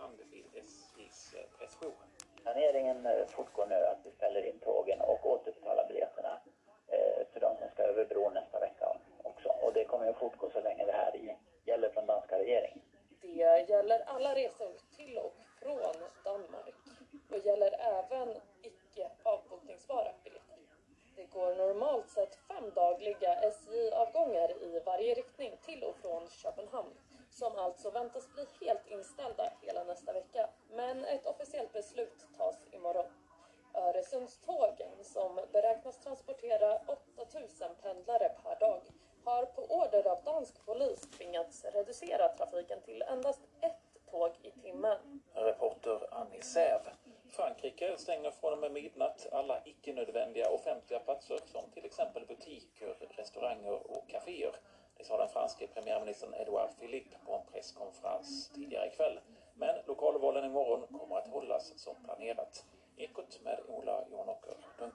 Strand vid SJs pressjour. Planeringen eh, fortgår nu att vi ställer in tågen och återbetalar biljetterna eh, för de som ska över bron nästa vecka också. Och det kommer att fortgå så länge det här gäller från danska regeringen. Det gäller alla resor till och från Danmark och gäller även icke avbokningsbara biljetter. Det går normalt sett fem dagliga SJ-avgångar i varje riktning till och från Köpenhamn som alltså väntas bli helt inställda hela nästa vecka. Men ett officiellt beslut tas imorgon. Öresundstågen som beräknas transportera 8000 pendlare per dag har på order av dansk polis tvingats reducera trafiken till endast ett tåg i timmen. Reporter Annie Säv. Frankrike stänger från och med midnatt alla icke-nödvändiga offentliga platser som till exempel butiker, restauranger och kaféer. Det sa den franske premiärministern Edouard Philippe på en presskonferens tidigare ikväll. Men lokalvalen imorgon kommer att hållas som planerat. Ekot med Ola Jonåker Dunk.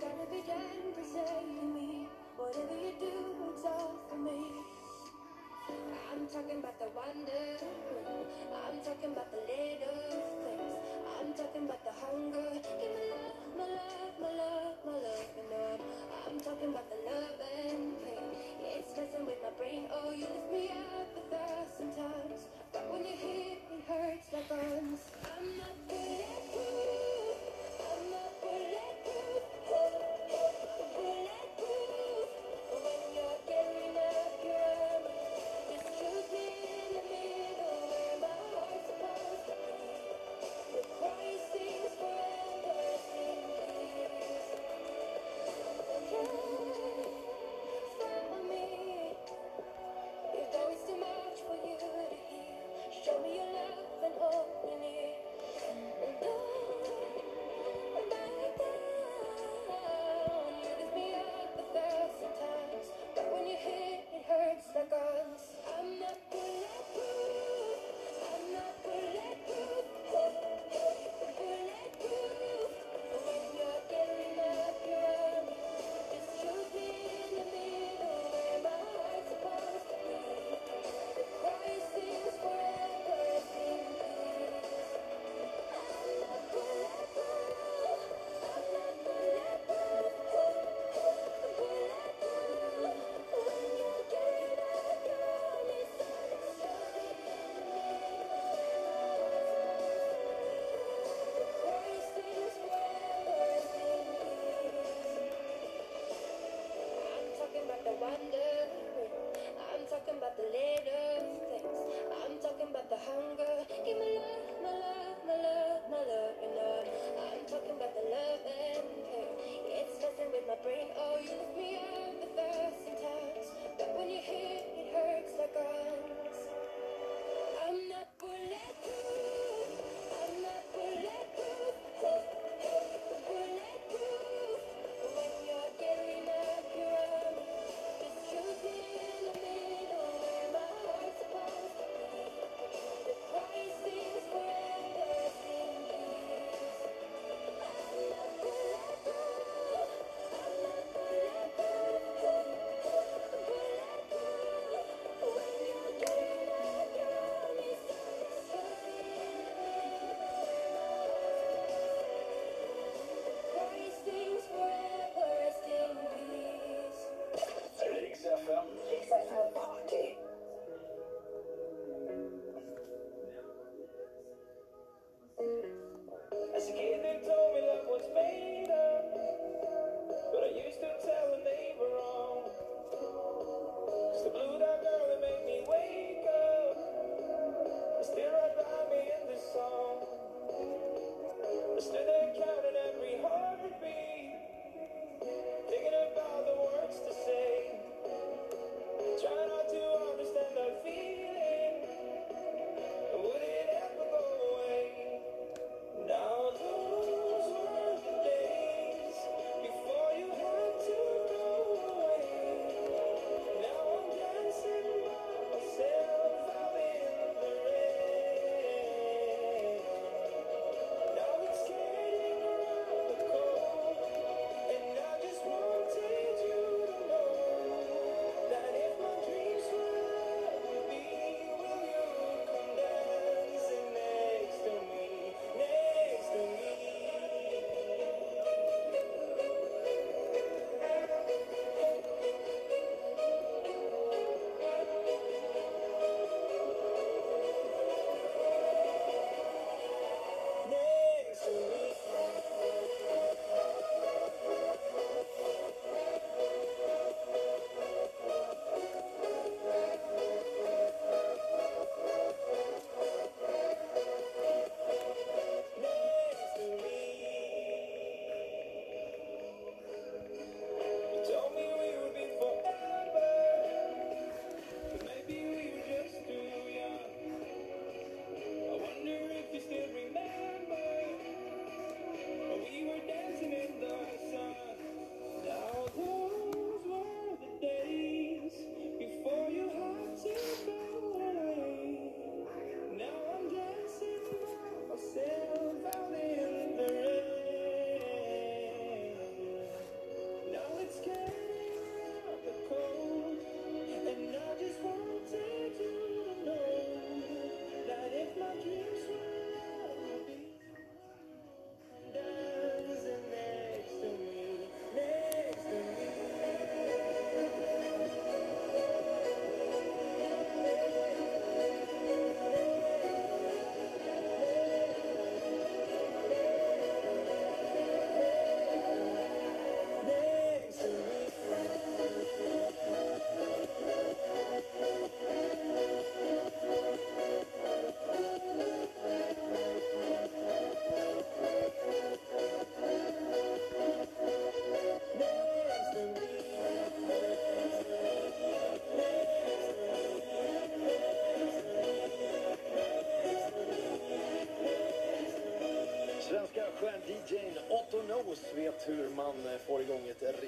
Gonna be done for me. Whatever you do, it's all for me. I'm talking about the wonder. I'm talking about the little things. I'm talking about the hunger. Give me love, my love, my love, my love, and love. I'm talking about the love and pain. It's messing with my brain. Oh, you lift me up a thousand times. But when you hit, it hurts like guns. I'm not bulletproof. I'm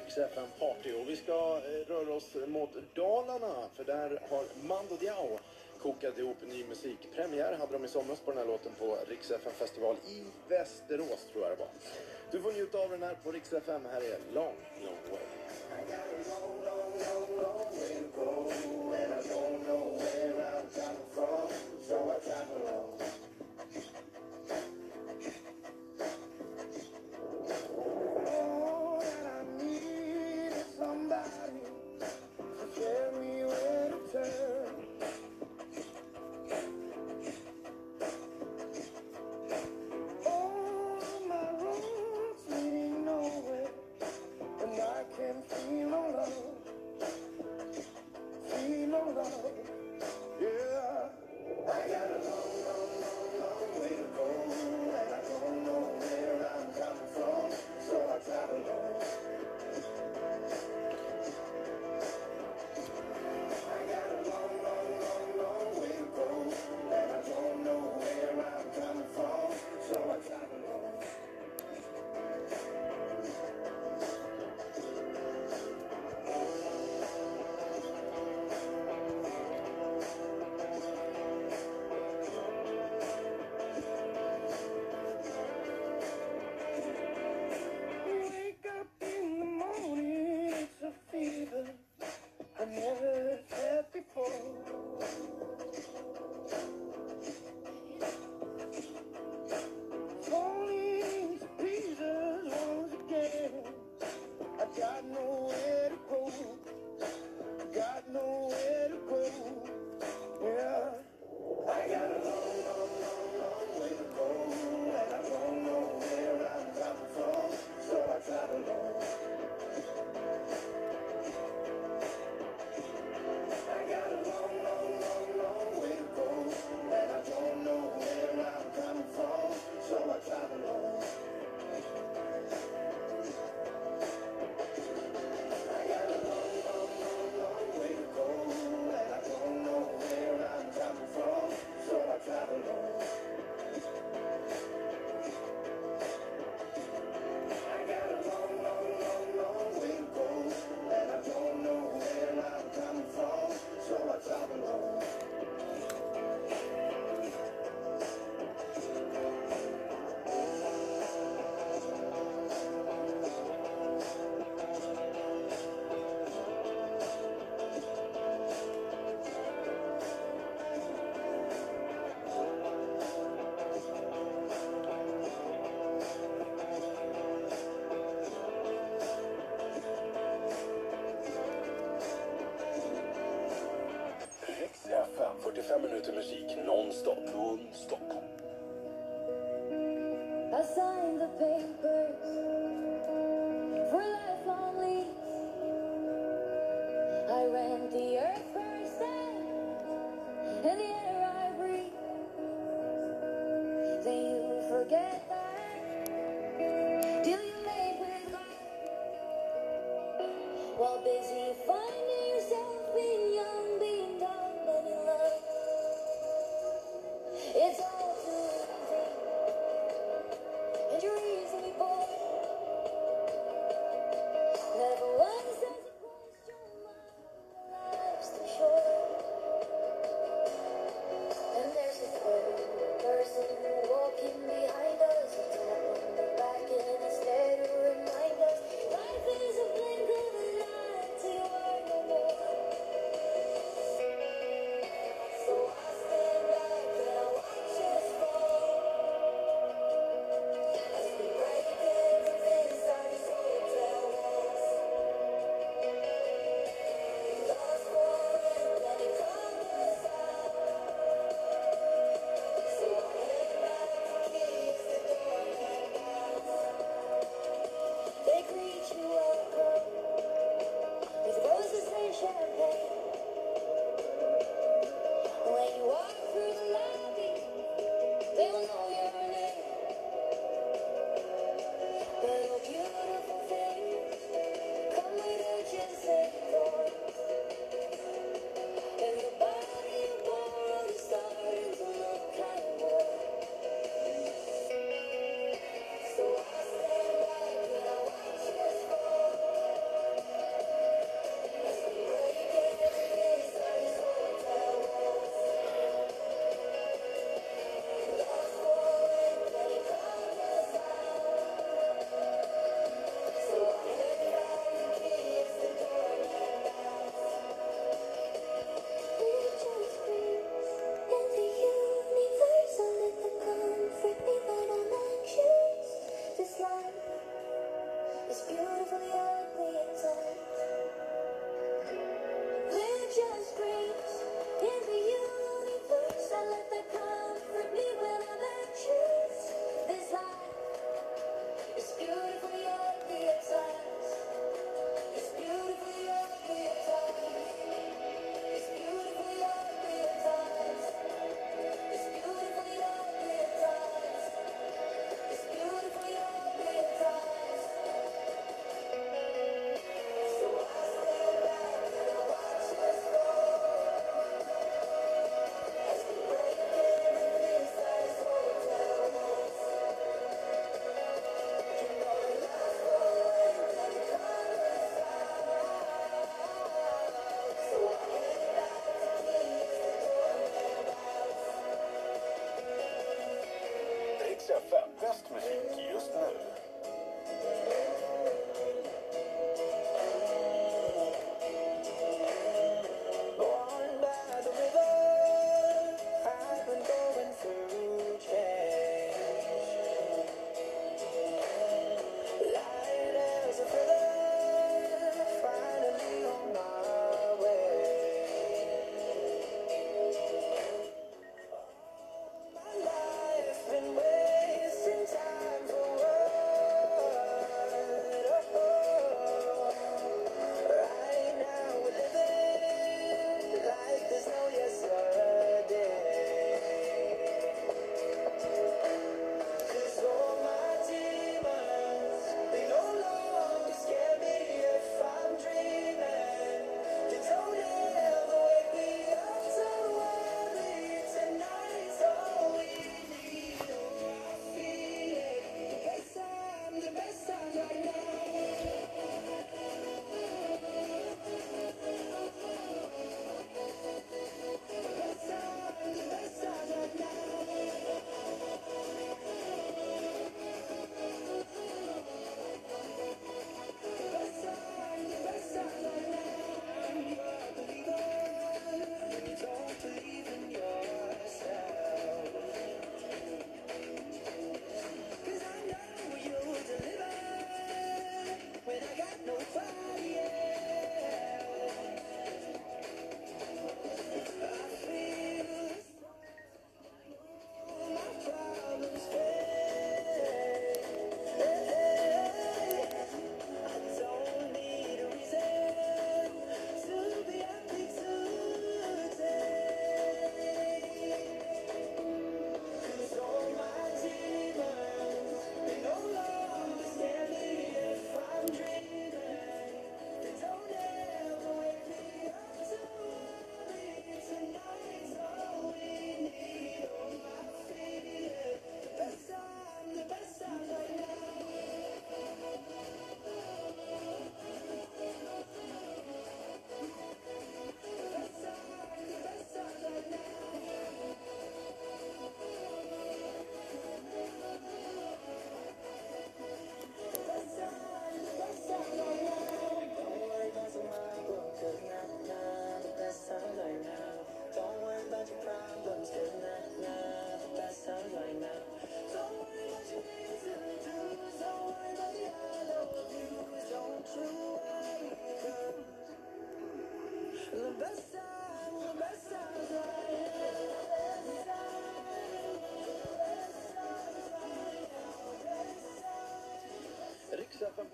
Rix Party. Och vi ska eh, röra oss mot Dalarna, för där har Mando Diao kokat ihop ny musik. Premiär hade de i somras på den här låten på Rix Festival i Västerås, tror jag det var. Du får njuta av den här på Rix Här är Lång.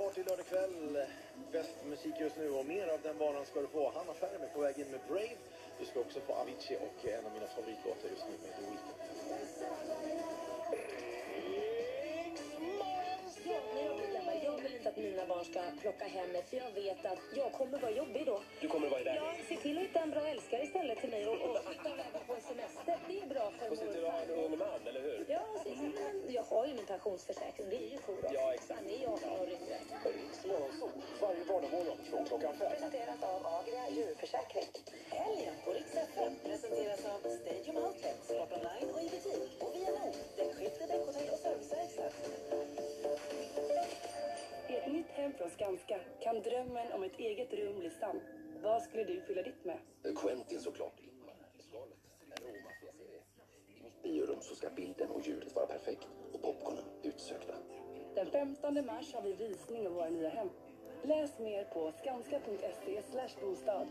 Party lördag kväll. Bäst musik just nu och mer av den varan ska du få. Hanna Ferm är på väg in med Brave. Du ska också få Avicii och en av mina favoritlåtar just nu med The Weeknd. Jag vill inte att mina barn ska plocka hem mig för jag vet att jag kommer vara jobbig då. Du kommer vara där. Ja, se till att hitta en bra älskare istället till mig och, och flytta iväg på en semester. Det är bra för Och jag har ju min pensionsförsäkring. Det är ju Foross. Ja, exakt. Han är ju 18 år yngre. Riks Morgonzoo, varje vardagsmorgon från klockan fem. Presenterat av Agria djurförsäkring. Helgen på Rix FM presenteras av Stadium Outlet, Sport Online och i butik. Och via Nord, däckskifte, däckhotell och serviceverkstad. I ett nytt hem från Skanska kan drömmen om ett eget rum bli sann. Vad skulle du fylla ditt med? Quentin såklart. Skalet. Råmaffiaserie. I mitt biorum så ska bilden och ljudet vara perfekt popcornen utsökta. Den 15 mars har vi visning av våra nya hem. Läs mer på skanska.se bostad.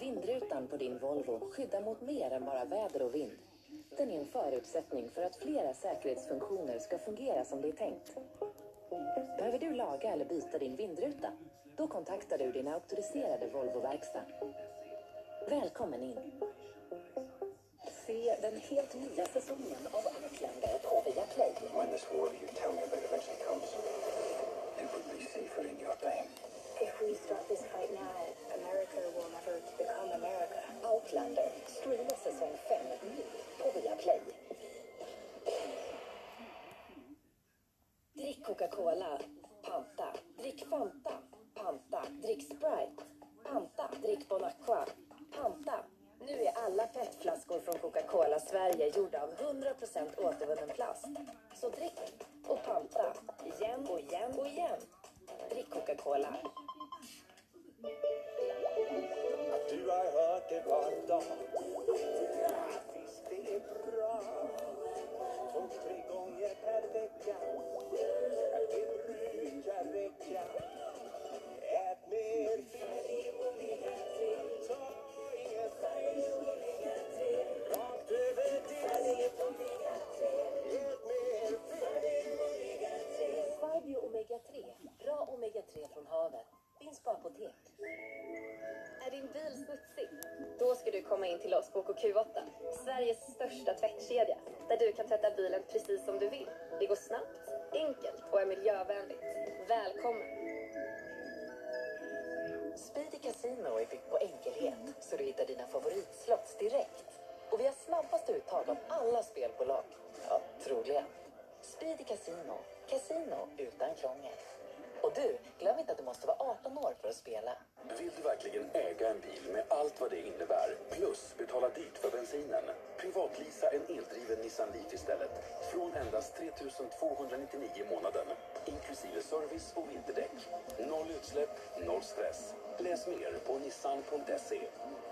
Vindrutan på din Volvo skyddar mot mer än bara väder och vind. Den är en förutsättning för att flera säkerhetsfunktioner ska fungera som det är tänkt. Behöver du laga eller byta din vindruta? Då kontaktar du din auktoriserade Volvo-verkstad. Välkommen in! Se den helt nya säsongen av Outlander på Viaplay. When this war you tell me about eventually comes, it would be safer in your time. If we start this fight now, America will never become America. Outlander, streama säsong 5 nu på Viaplay. Drick Coca-Cola. Panta. Drick Fanta. Panta. Drick Sprite. Panta. Drick Bon Aqua. Panta. Nu är alla petflaskor från Coca-Cola Sverige gjorda av 100% återvunnen plast. Så drick och panta. Igen och igen och igen. Drick Coca-Cola. Du har hört det var dag. Visst det är bra. Två, tre gånger per vecka. Det brukar räcka. Ät mer fisk. Miljövänligt. Välkommen! Speedy Casino är byggt på enkelhet så du hittar dina favoritslots direkt. Och vi har snabbast uttag av alla spelbolag. Ja, troligen. Speedy Casino. Casino utan krångel. Och du, glöm inte att du måste vara 18 år för att spela. Vill du verkligen äga en bil med allt vad det innebär, plus betala dyrt för bensinen? Privatlisa en eldriven Nissan Leaf istället. Från endast 3 299 i månaden. Inklusive service och vinterdäck. Noll utsläpp, noll stress. Läs mer på nissan.se.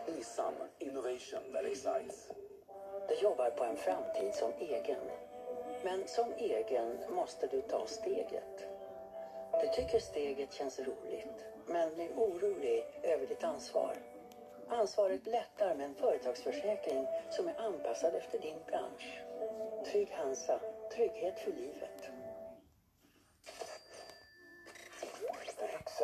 Nissan Innovation that excites. Du jobbar på en framtid som egen. Men som egen måste du ta steget. Du tycker steget känns roligt, men blir orolig över ditt ansvar. Ansvaret lättar med en företagsförsäkring som är anpassad efter din bransch. Trygg Hansa, trygghet för livet. Rix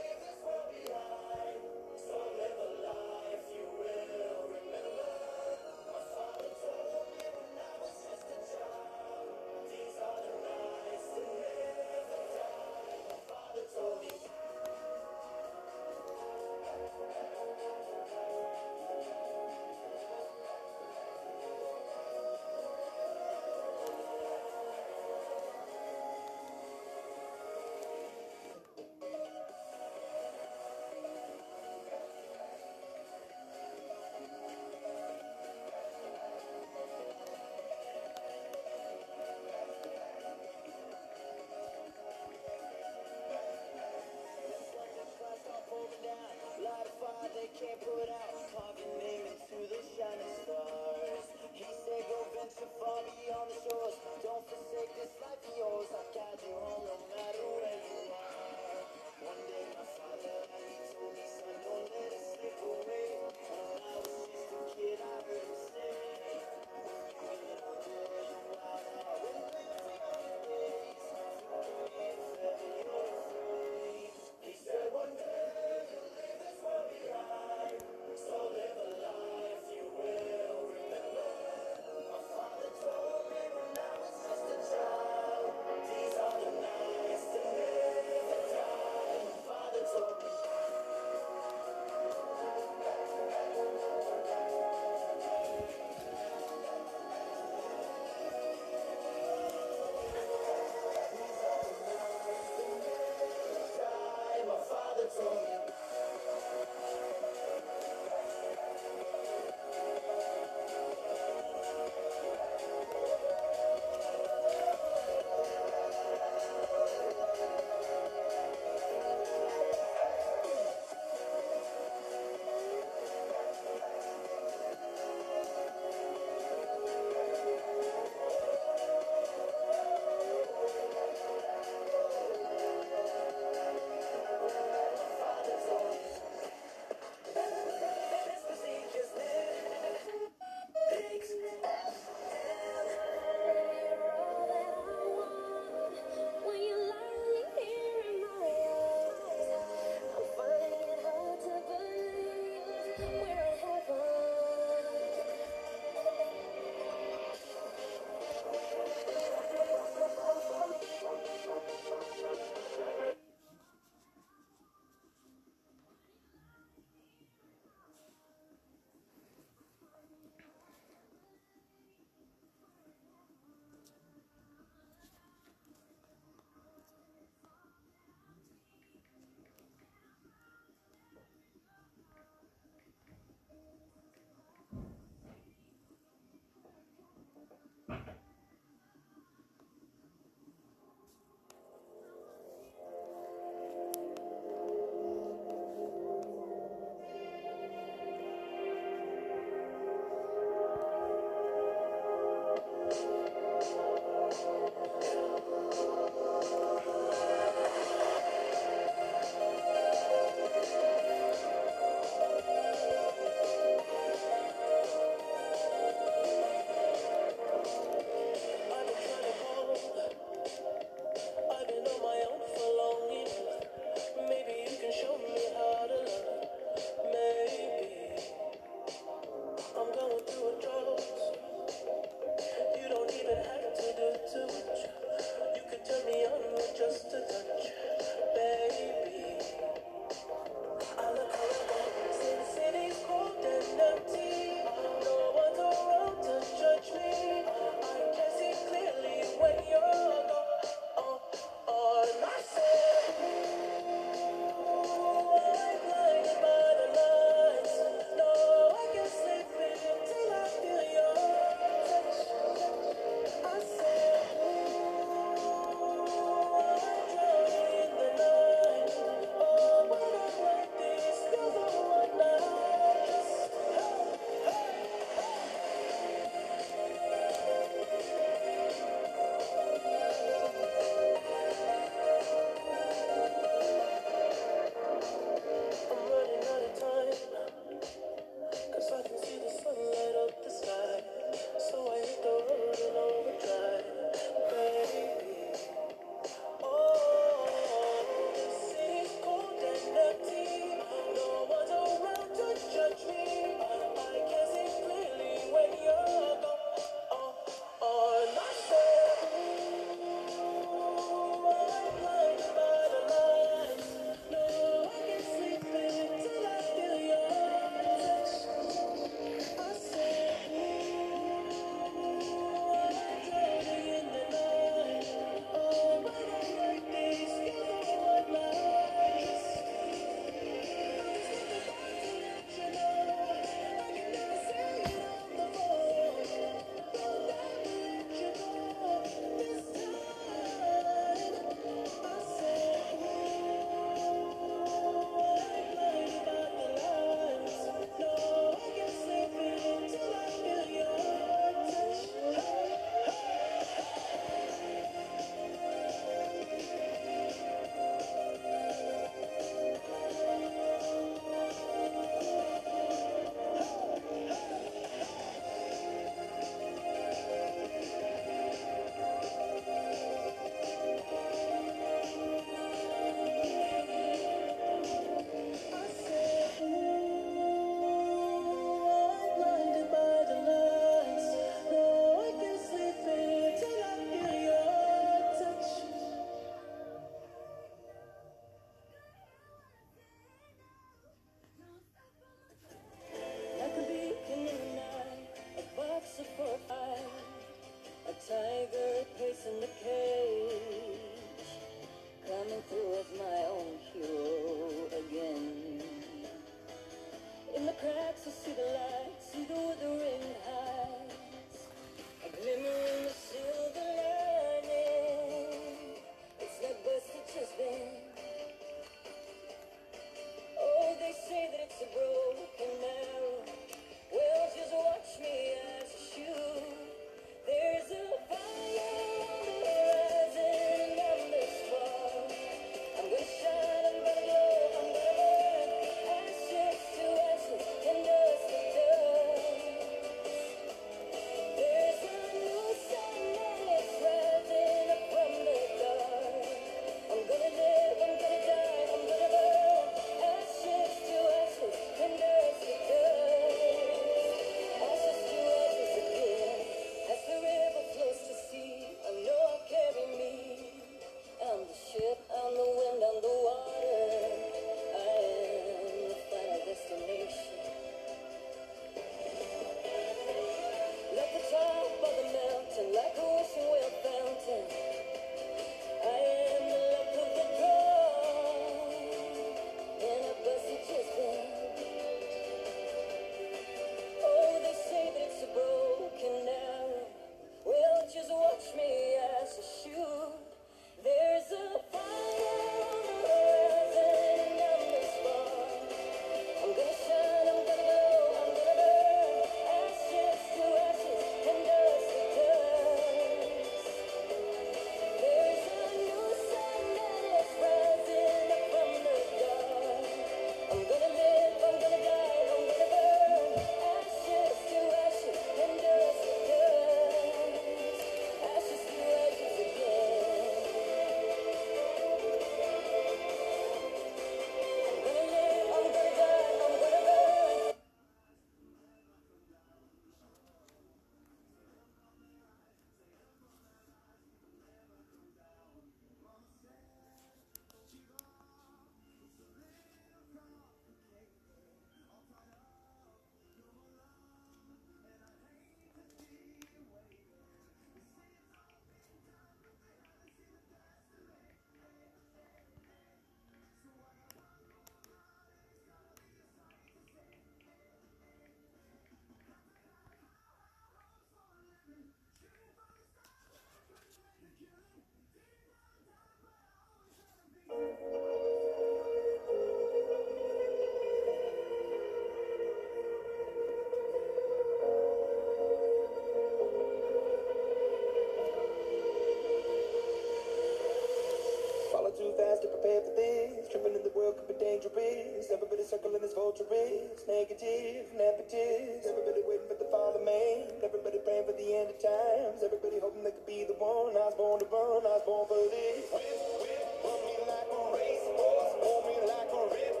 Negative, nepotist, everybody waiting for the fall of man. Everybody praying for the end of times. Everybody hoping they could be the one. I was born to burn. I was born for this. Whip, whip, run me like a racehorse, Pull me like a rip.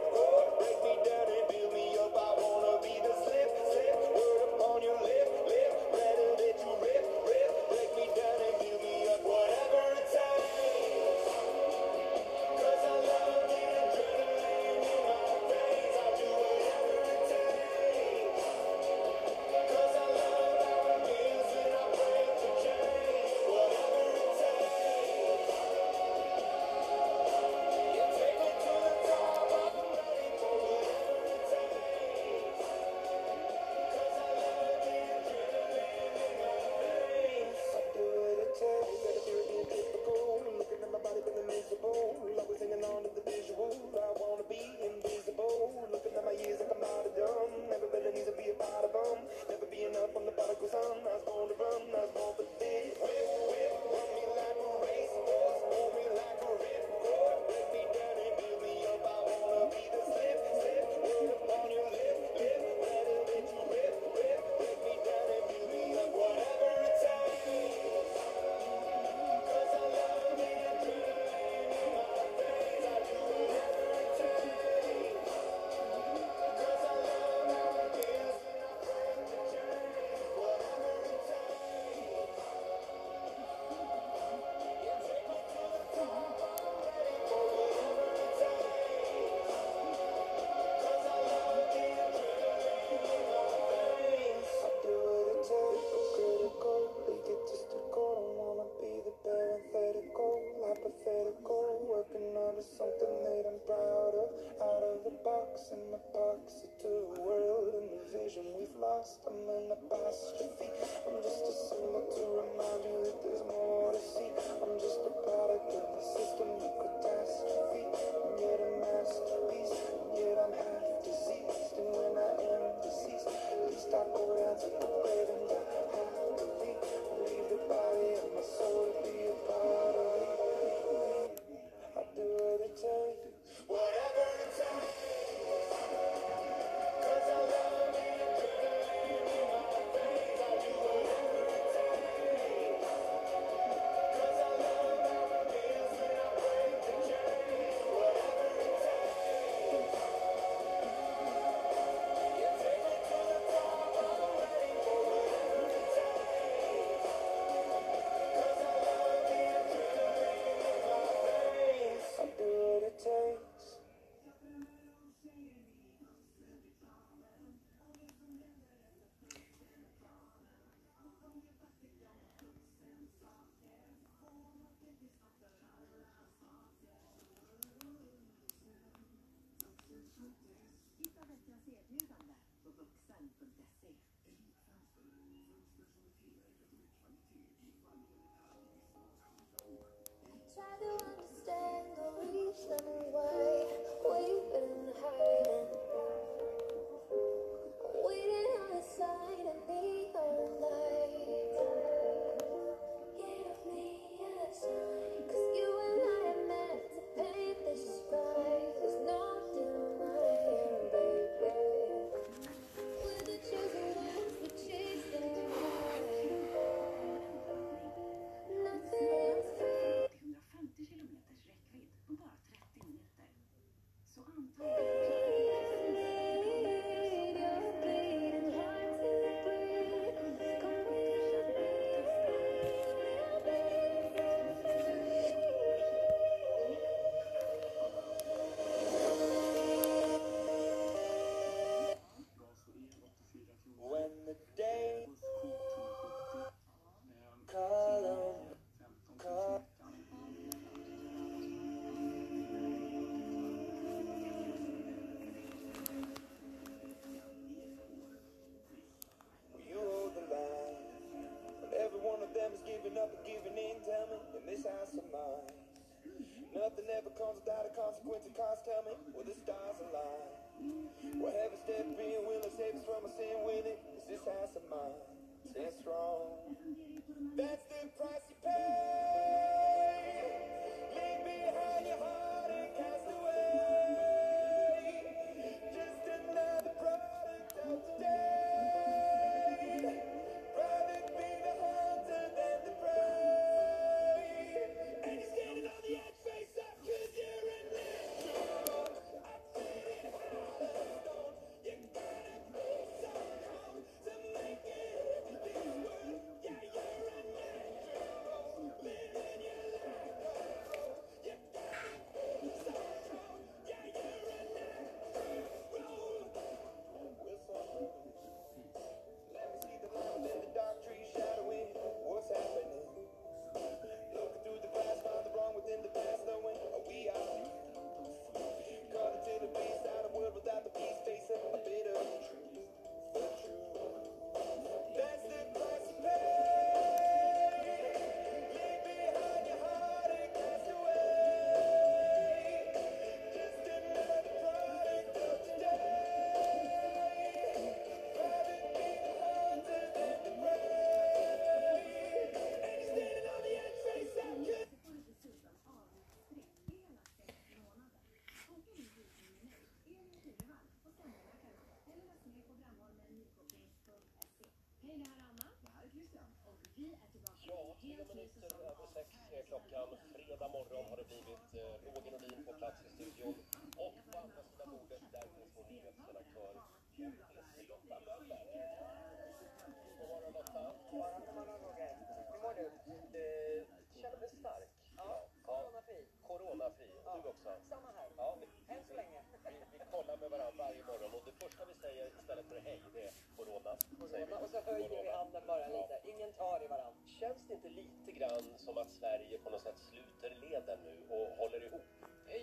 Corona. Och så höjer vi handen bara lite. Ingen tar i varandra. Känns det inte lite grann som att Sverige på något sätt sluter leden nu och håller ihop?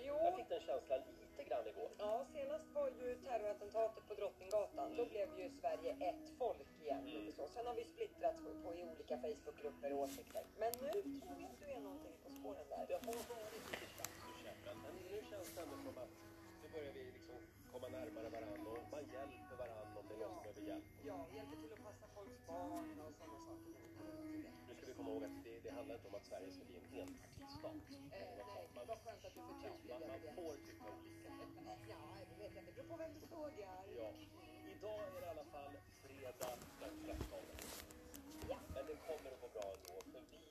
Jo. Jag fick den känslan lite grann igår. Ja, senast var ju terrorattentatet på Drottninggatan. Då blev ju Sverige ett folk igen. lite Så. Sen har vi splittrats på, på i olika Facebookgrupper och åsikter. Men nu tror jag att du är någonting på spåren där. Det har varit lite tjafs och käbbel, men nu känns det ändå som att nu börjar vi liksom komma närmare varandra och man hjälper Ja, hjälper till att passa folks barn och sådana saker. Nu ska vi komma ihåg att det, det handlar inte om att Sverige ska bli en enpartistat. Eh, nej, vad skönt att du förtydligar Man, man det. får tycka olika. Ja, det vet jag inte. Det beror på vem du frågar. Ja. Idag är det i alla fall fredag den 13. Men det kommer att gå bra ändå, för vi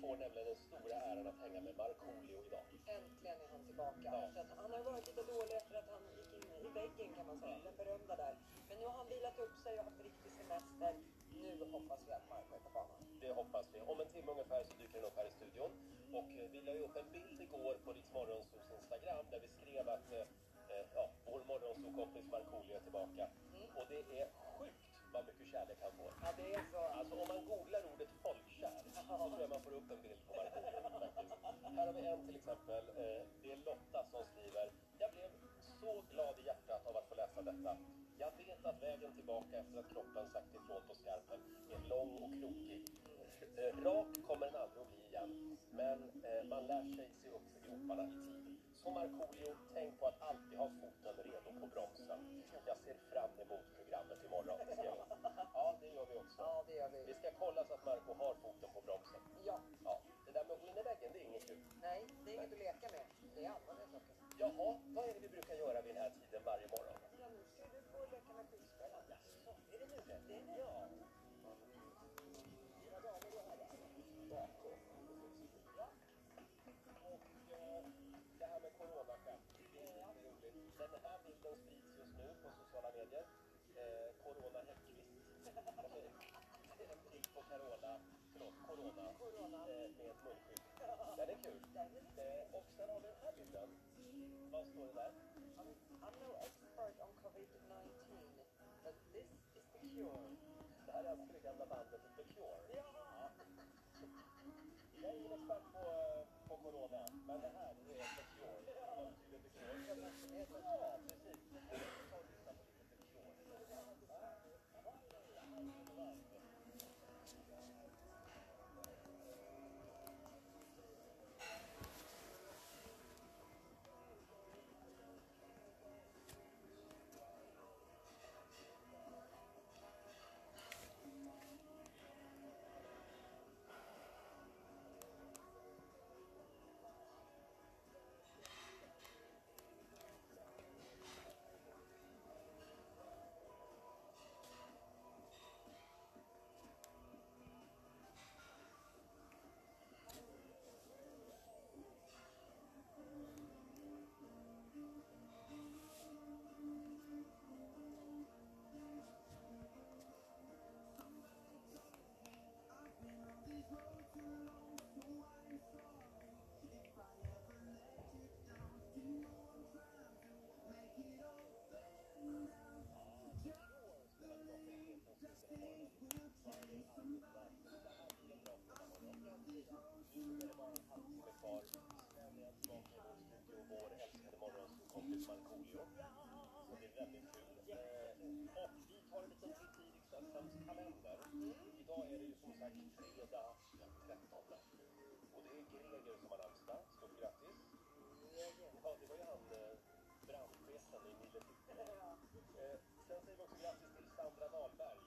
får nämligen den stora äran att hänga med Markoolio idag. Äntligen är han tillbaka. Ja. Han har varit lite dålig efter att han gick in i väggen kan man säga. Den berömda där. Men nu har han vilat upp sig och haft riktig semester. Nu hoppas vi att Marco är på banan. Det hoppas vi. Om en timme ungefär så dyker den upp här i studion. Och eh, vi la ju upp en bild igår på Riks Morgonzoos Instagram där vi skrev att eh, eh, ja, vår morgonzoo-kompis Markoolio är tillbaka. Och det är sjukt vad mycket kärlek han får. Ja, det är så. Alltså om man googlar ordet folkkär så tror jag man får upp en bild på Markoolio. faktiskt. Här har vi en till exempel. Eh, det är Lotta som skriver. Jag blev så glad i hjärtat av att få läsa detta. Jag vet att vägen tillbaka efter att kroppen sagt ifrån på skarpen är lång och krokig. Eh, rak kommer den aldrig att bli igen, men eh, man lär sig se upp för groparna i tid. Så Markoolio, tänk på att alltid ha foten redo på bromsen. Jag ser fram emot programmet imorgon. Ja, det gör vi också. Ja, det gör vi. Vi ska kolla så att Marco har foten på bromsen. Ja. ja. Det där med att gå in i väggen, det är inget kul. Nej, det är inget att leka med. Det är allvarliga saker. Jaha, vad är det vi brukar göra vid den här tiden varje morgon? Ja, nu ska du få leka med skyddsspel. Jaså, Eh, är. Ja. Och det här med coronaskämt, det är. Den här bilden sprids just nu på sociala medier. Eh, en på Carola, förlåt, corona, med är kul. Och sen har vi den här bilden. Vad står det där? Expert on COVID-19, cure. Det här är alltså det gamla bandet The Cure. Ja. Jag är ingen expert på, eh, på corona, men det här är The Cure. Vad betyder The alltså Cure? Väldigt kul. Eh, Och vi tar en liten titt i Riks-FMs kalender. Idag är det ju som sagt fredag den 13. Och det är Greger som har namnsdag. Stort grattis. Ja, det var ju han brandchefen i Mille Eh, Sen säger vi också grattis till Sandra Dahlberg.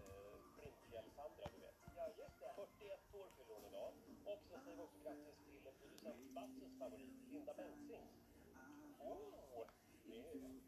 Eh, Brintfjäll-Sandra, du vet. Ja, just det. 41 år fyller hon idag. Och så säger vi också grattis till producent Basses favorit, Linda Bengtzing. Oh, det är,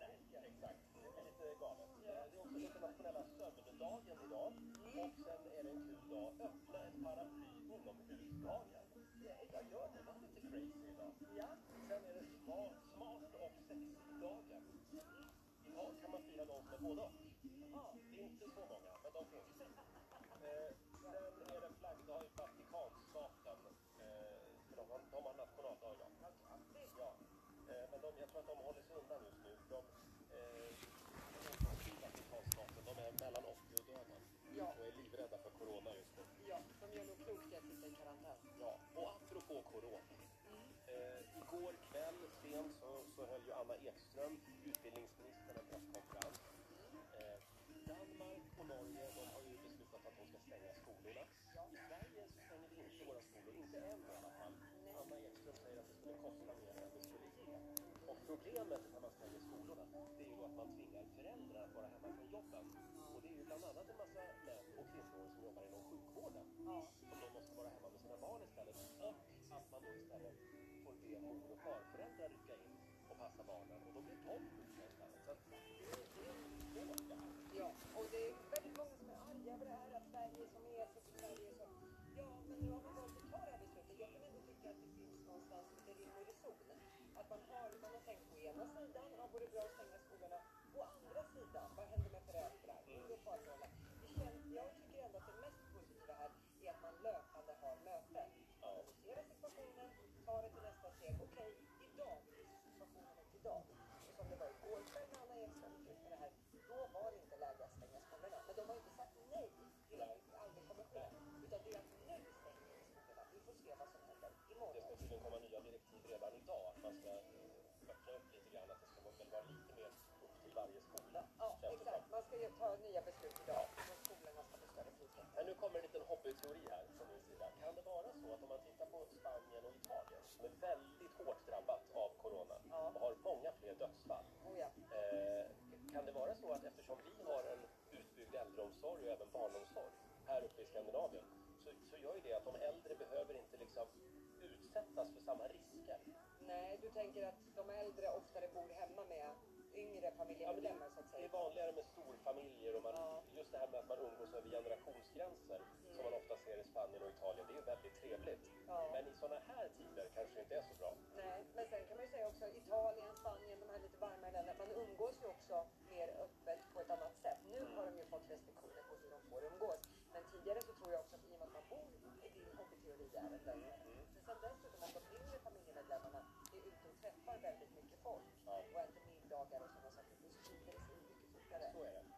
dagen idag. Och sen är det en kul dag, öppna ett paraply inomhusdagen. Jag gör det, Var lite crazy idag. Ja. Sen är det smart, smart och sexig-dagen. Idag kan man fira de som är både och. Ja, det är inte så många, men de finns. Eh, sen är det flaggdag i Vatikanstaten. Eh, för de har, de har nationaldag idag. Ja. Eh, men de, jag tror att de håller sig undan just de gör nog klokt i att sitta i karantän. Ja, och apropå corona. Eh, igår kväll sent så, så höll ju Anna Ekström, utbildningsministern, en presskonferens. Eh, Danmark och Norge de har ju beslutat att de ska stänga skolorna. I Sverige så stänger vi inte våra skolor, inte än i alla fall. Anna Ekström säger att det skulle kosta mer än det skulle ge. Och problemet när man stänger skolorna, det är ju att man tvingar föräldrar att vara hemma från jobben. Och det är ju bland annat en massa sjukvården som då måste vara hemma med sina barn istället. Och att man då istället får be mor och farföräldrar rycka in och passa barnen. Och då blir de sjuka istället. Så att det, det är det här. Ja, och det är väldigt många som är arga över det här att Sverige som är så Sverige så. Ja, men nu har man valt att ta det här beslutet. Jag kan ändå tycka att det finns någonstans lite rim och reson. Att man har, man har tänkt på ena sidan, ja, vore bra att stänga skolorna. Å andra sidan, vad händer med föräldrar? Hur då farföräldrar? Det känns, jag tycker ändå att det mest positiva här är att man löpande har möten. Analyserar situationen, tar det till nästa steg. Okej, idag, hur ser situationen ut idag? Och som det var igår kväll när Anna Ekström gick ut med det här, då var det inte läge att stänga skolorna. Men de har inte sagt nej till att det aldrig kommer ske. Utan det är att nu stänger vi skolorna. Vi får se vad som händer Det imorgon. ska tydligen komma nya direktiv redan idag. Att man ska eh, öppna upp lite grann. Att det ska väl vara lite mer varje skola. Ja, exakt. Man ska ju ta nya beslut idag. Och skolorna ska få större frihet. Men nu kommer en liten hobbyteori här från min sida. Kan det vara så att om man tittar på Spanien och Italien som är väldigt hårt drabbat av corona och har många fler dödsfall. Oh ja. Eh, kan det vara så att eftersom vi har en utbyggd äldreomsorg och även barnomsorg här uppe i Skandinavien så, så gör ju det att de äldre behöver inte liksom utsättas för samma risker. Nej, du tänker att de äldre oftare bor hemma med yngre familjemedlemmar så att Det är säga. vanligare med storfamiljer och man, just det här med att man umgås över generationsgränser som man ofta ser i Spanien och Italien, det är väldigt trevligt. Ja. Men i sådana här tider kanske det inte är så bra. Nej, men sen kan man ju säga också Italien, Spanien, de här lite varmare länderna, man umgås ju också mer öppet på ett annat sätt. Nu har de ju fått restriktioner på hur de får umgås. Men tidigare så tror jag också att i och med att man bor i din hobbyteori där en längre. Men sen dessutom att de yngre familjemedlemmarna är ute och träffar väldigt mycket folk och äter middagar och sådana saker. Då sprider det sig mycket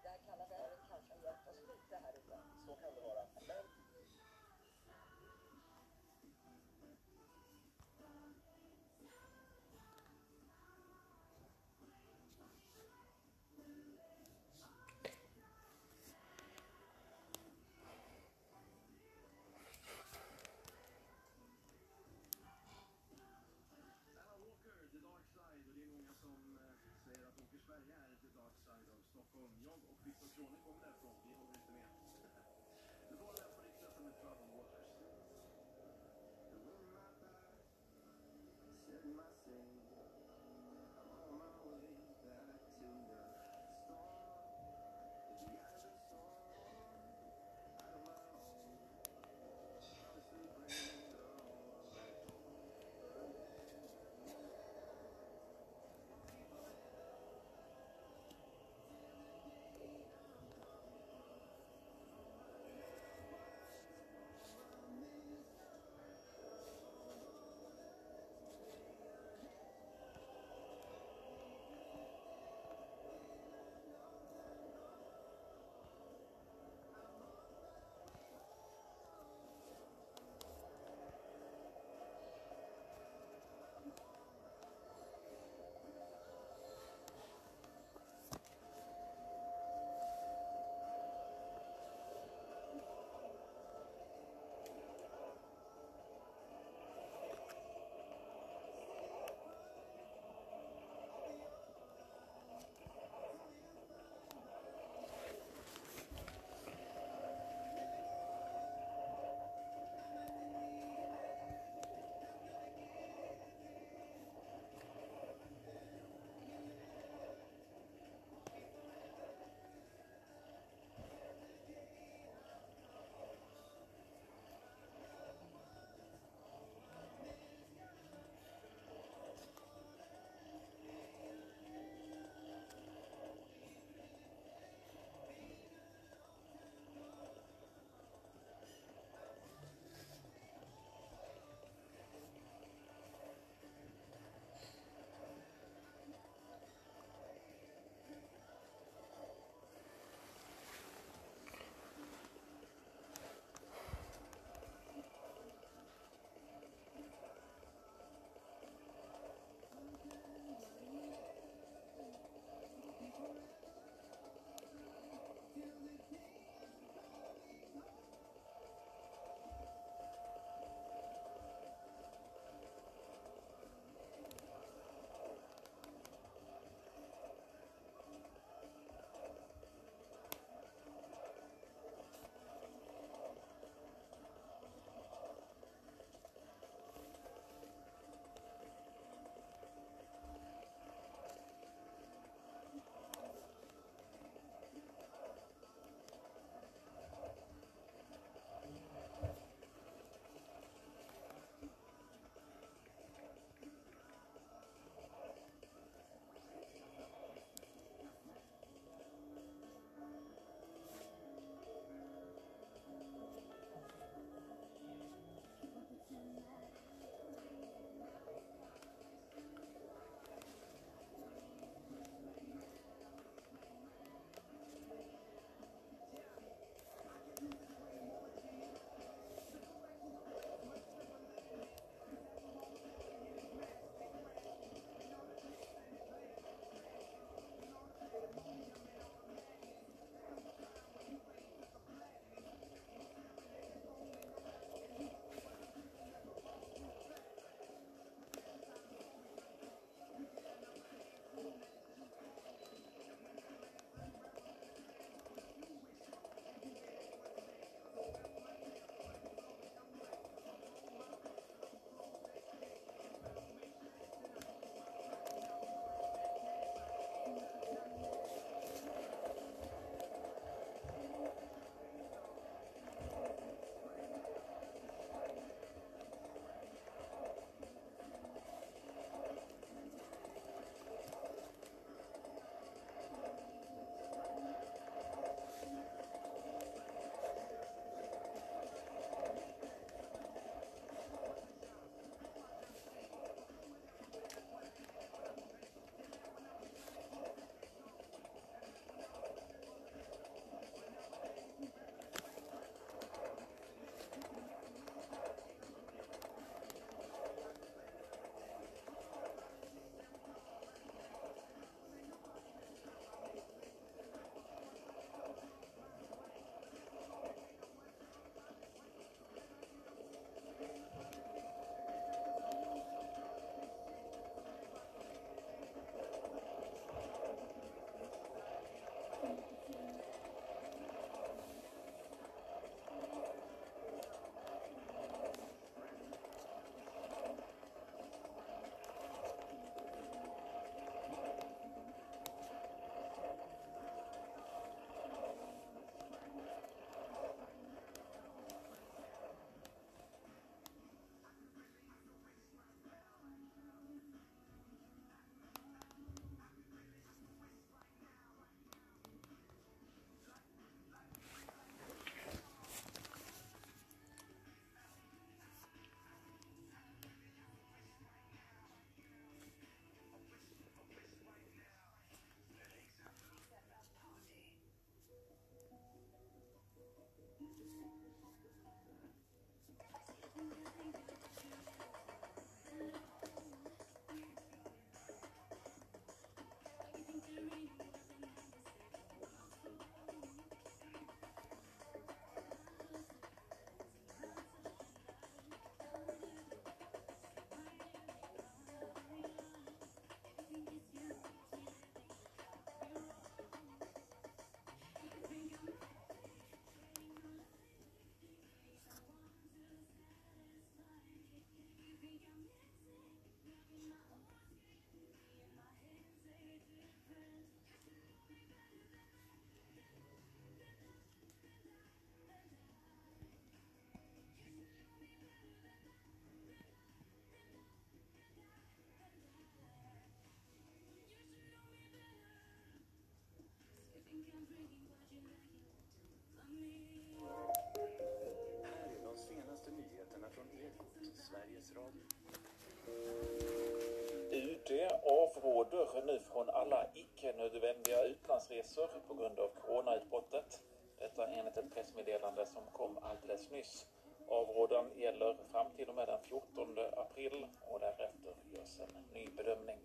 större nu från alla icke-nödvändiga utlandsresor på grund av coronautbrottet. Detta enligt ett pressmeddelande som kom alldeles nyss. Avrådan gäller fram till och med den 14 april och därefter görs en ny bedömning.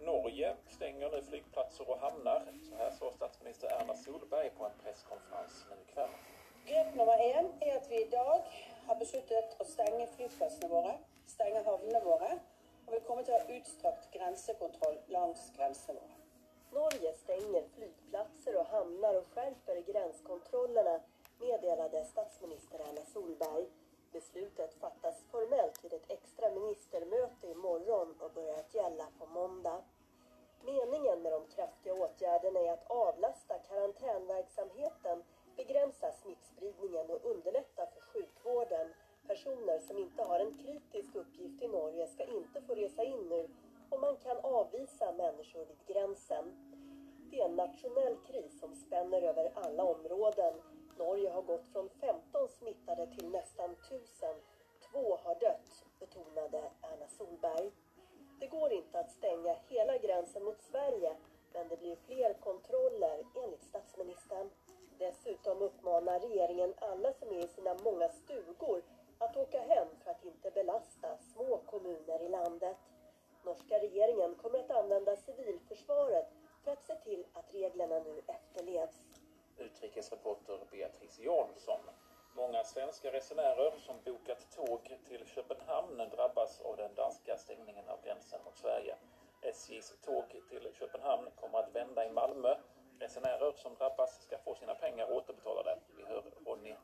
Norge stänger nu flygplatser och hamnar. Så här sa statsminister Erna Solberg på en presskonferens nu ikväll. Grep nummer en är att vi idag har beslutat att stänga flygplatserna våra, stänga havnene våra och vi kommer att ha utsträckt gränskontroll längs grensene. Norge stänger flygplatser och hamnar och skärper gränskontrollerna, meddelade statsminister Erna Solberg. Beslutet fattas formellt vid ett extra ministermöte imorgon och börjar att gälla på måndag. Meningen med de kraftiga åtgärderna är att avlasta karantänverksamheten, begränsa smittspridningen och underlätta för sjukvården. Personer som inte har en kritisk uppgift i Norge ska inte få resa in nu och man kan avvisa människor vid gränsen. Det är en nationell kris som spänner över alla områden. Norge har gått från 15 smittade till nästan 1000. Två har dött, betonade Erna Solberg. Det går inte att stänga hela gränsen mot Sverige, men det blir fler kontroller enligt statsministern. Dessutom uppmanar regeringen alla som är i sina många stugor att åka hem för att inte belasta små kommuner i landet. Norska regeringen kommer att använda civilförsvaret för att se till att reglerna nu efterlevs. Utrikesreporter Beatrice Jansson. Många svenska resenärer som bokat tåg till Köpenhamn drabbas av den danska stängningen av gränsen mot Sverige. SJs tåg till Köpenhamn kommer att vända i Malmö. Resenärer som drabbas ska få sina pengar återbetalade. Vi hör Ronny.